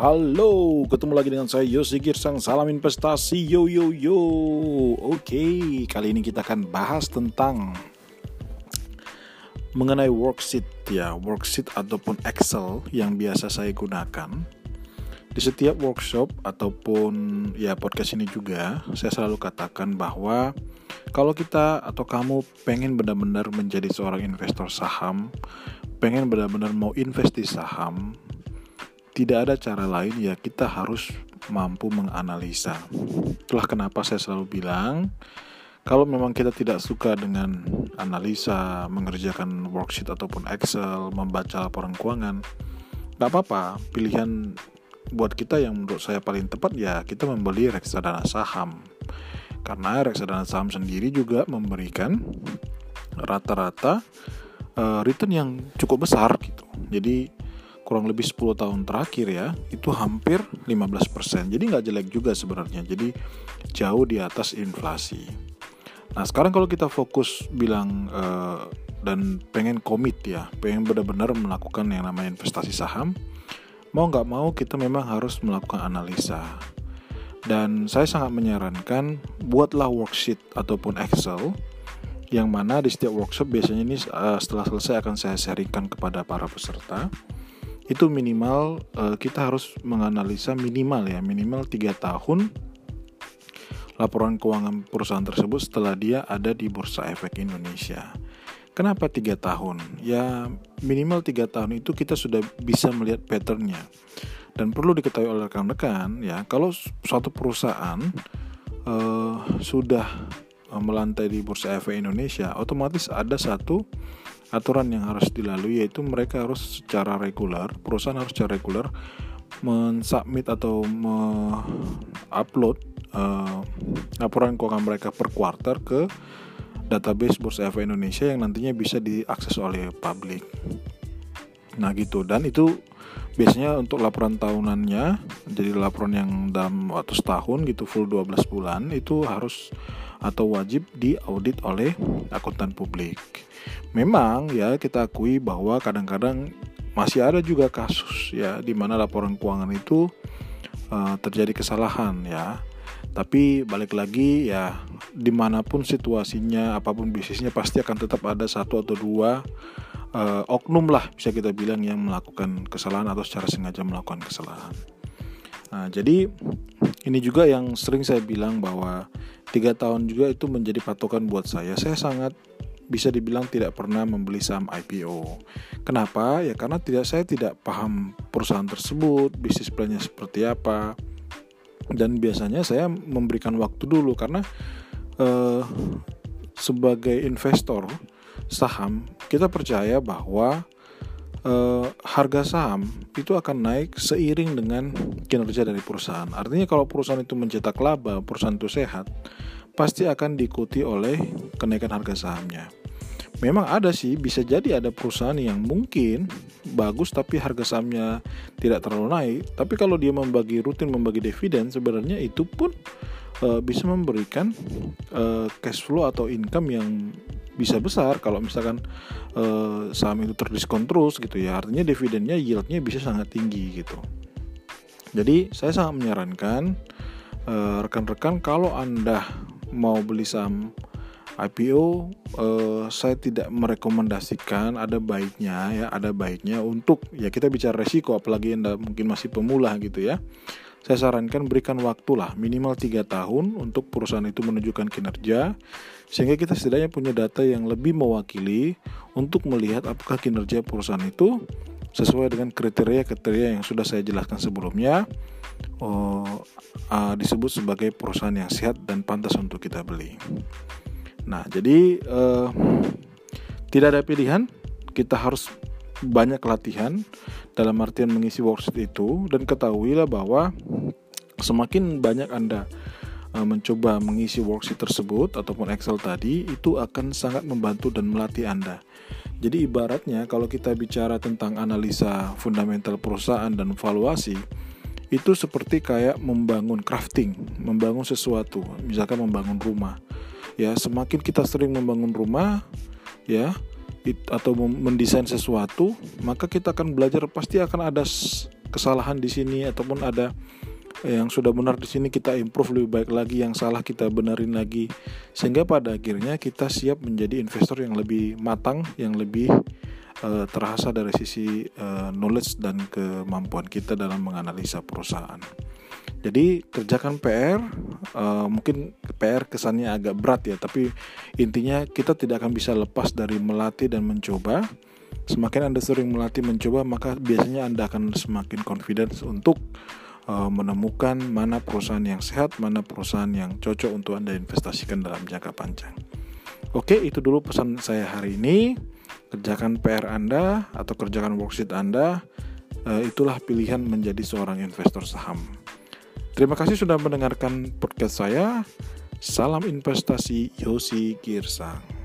Halo, ketemu lagi dengan saya Yosi Girsang Salam investasi, yo yo yo. Oke, kali ini kita akan bahas tentang Mengenai worksheet ya Worksheet ataupun Excel yang biasa saya gunakan. Di setiap workshop ataupun ya podcast ini juga Saya selalu katakan bahwa Kalau kita atau kamu pengen benar-benar menjadi seorang investor saham Pengen benar-benar mau investasi saham tidak ada cara lain ya kita harus mampu menganalisa. Itulah kenapa saya selalu bilang kalau memang kita tidak suka dengan analisa, mengerjakan worksheet ataupun Excel, membaca laporan keuangan, nggak apa-apa. Pilihan buat kita yang menurut saya paling tepat ya kita membeli reksadana saham. Karena reksadana saham sendiri juga memberikan rata-rata uh, return yang cukup besar gitu. Jadi kurang lebih 10 tahun terakhir ya itu hampir 15% jadi nggak jelek juga sebenarnya jadi jauh di atas inflasi. Nah sekarang kalau kita fokus bilang uh, dan pengen komit ya pengen benar-benar melakukan yang namanya investasi saham mau nggak mau kita memang harus melakukan analisa. Dan saya sangat menyarankan buatlah worksheet ataupun Excel yang mana di setiap workshop biasanya ini uh, setelah selesai akan saya sharingkan kepada para peserta itu minimal uh, kita harus menganalisa minimal ya minimal tiga tahun laporan keuangan perusahaan tersebut setelah dia ada di Bursa Efek Indonesia. Kenapa tiga tahun? Ya minimal tiga tahun itu kita sudah bisa melihat patternnya. Dan perlu diketahui oleh rekan-rekan ya kalau suatu perusahaan uh, sudah melantai di Bursa Efek Indonesia, otomatis ada satu aturan yang harus dilalui yaitu mereka harus secara reguler, perusahaan harus secara reguler mensubmit atau mengupload uh, laporan keuangan mereka per kuartal ke database Bursa Efek Indonesia yang nantinya bisa diakses oleh publik. Nah gitu dan itu biasanya untuk laporan tahunannya jadi laporan yang dalam waktu setahun gitu full 12 bulan itu harus atau wajib diaudit oleh akuntan publik. Memang ya kita akui bahwa kadang-kadang masih ada juga kasus ya di mana laporan keuangan itu uh, terjadi kesalahan ya. Tapi balik lagi ya di mana pun situasinya apa pun bisnisnya pasti akan tetap ada satu atau dua uh, oknum lah bisa kita bilang yang melakukan kesalahan atau secara sengaja melakukan kesalahan. Nah, jadi ini juga yang sering saya bilang bahwa tiga tahun juga itu menjadi patokan buat saya. Saya sangat bisa dibilang tidak pernah membeli saham IPO. Kenapa? Ya karena tidak saya tidak paham perusahaan tersebut, bisnis plannya seperti apa. Dan biasanya saya memberikan waktu dulu karena eh, sebagai investor saham kita percaya bahwa uh, harga saham itu akan naik seiring dengan kinerja dari perusahaan. Artinya kalau perusahaan itu mencetak laba, perusahaan itu sehat, pasti akan diikuti oleh kenaikan harga sahamnya. Memang ada sih, bisa jadi ada perusahaan yang mungkin bagus tapi harga sahamnya tidak terlalu naik. Tapi kalau dia membagi rutin membagi dividen, sebenarnya itu pun uh, bisa memberikan uh, cash flow atau income yang bisa besar. Kalau misalkan uh, saham itu terdiskon terus gitu ya artinya dividennya yieldnya bisa sangat tinggi gitu. Jadi saya sangat menyarankan rekan-rekan uh, kalau anda mau beli saham IPO uh, saya tidak merekomendasikan ada baiknya ya ada baiknya untuk ya kita bicara resiko apalagi anda mungkin masih pemula gitu ya saya sarankan berikan waktu lah minimal 3 tahun untuk perusahaan itu menunjukkan kinerja sehingga kita setidaknya punya data yang lebih mewakili untuk melihat apakah kinerja perusahaan itu sesuai dengan kriteria-kriteria yang sudah saya jelaskan sebelumnya oh, uh, disebut sebagai perusahaan yang sehat dan pantas untuk kita beli. Nah, jadi uh, tidak ada pilihan, kita harus banyak latihan dalam artian mengisi worksheet itu dan ketahuilah bahwa semakin banyak Anda uh, mencoba mengisi worksheet tersebut ataupun Excel tadi itu akan sangat membantu dan melatih Anda. Jadi ibaratnya kalau kita bicara tentang analisa fundamental perusahaan dan valuasi itu seperti kayak membangun crafting, membangun sesuatu, misalkan membangun rumah. Ya, semakin kita sering membangun rumah, ya, atau mendesain sesuatu, maka kita akan belajar pasti akan ada kesalahan di sini ataupun ada yang sudah benar di sini kita improve lebih baik lagi, yang salah kita benerin lagi. Sehingga pada akhirnya kita siap menjadi investor yang lebih matang, yang lebih uh, terasa dari sisi uh, knowledge dan kemampuan kita dalam menganalisa perusahaan. Jadi kerjakan PR, uh, eh, mungkin PR kesannya agak berat ya, tapi intinya kita tidak akan bisa lepas dari melatih dan mencoba. Semakin Anda sering melatih mencoba, maka biasanya Anda akan semakin confidence untuk uh, menemukan mana perusahaan yang sehat, mana perusahaan yang cocok untuk Anda investasikan dalam jangka panjang. Oke, itu dulu pesan saya hari ini. Kerjakan PR Anda atau kerjakan worksheet Anda. Uh, itulah pilihan menjadi seorang investor saham. Terima kasih sudah mendengarkan podcast saya. Salam investasi Yosi Girsang.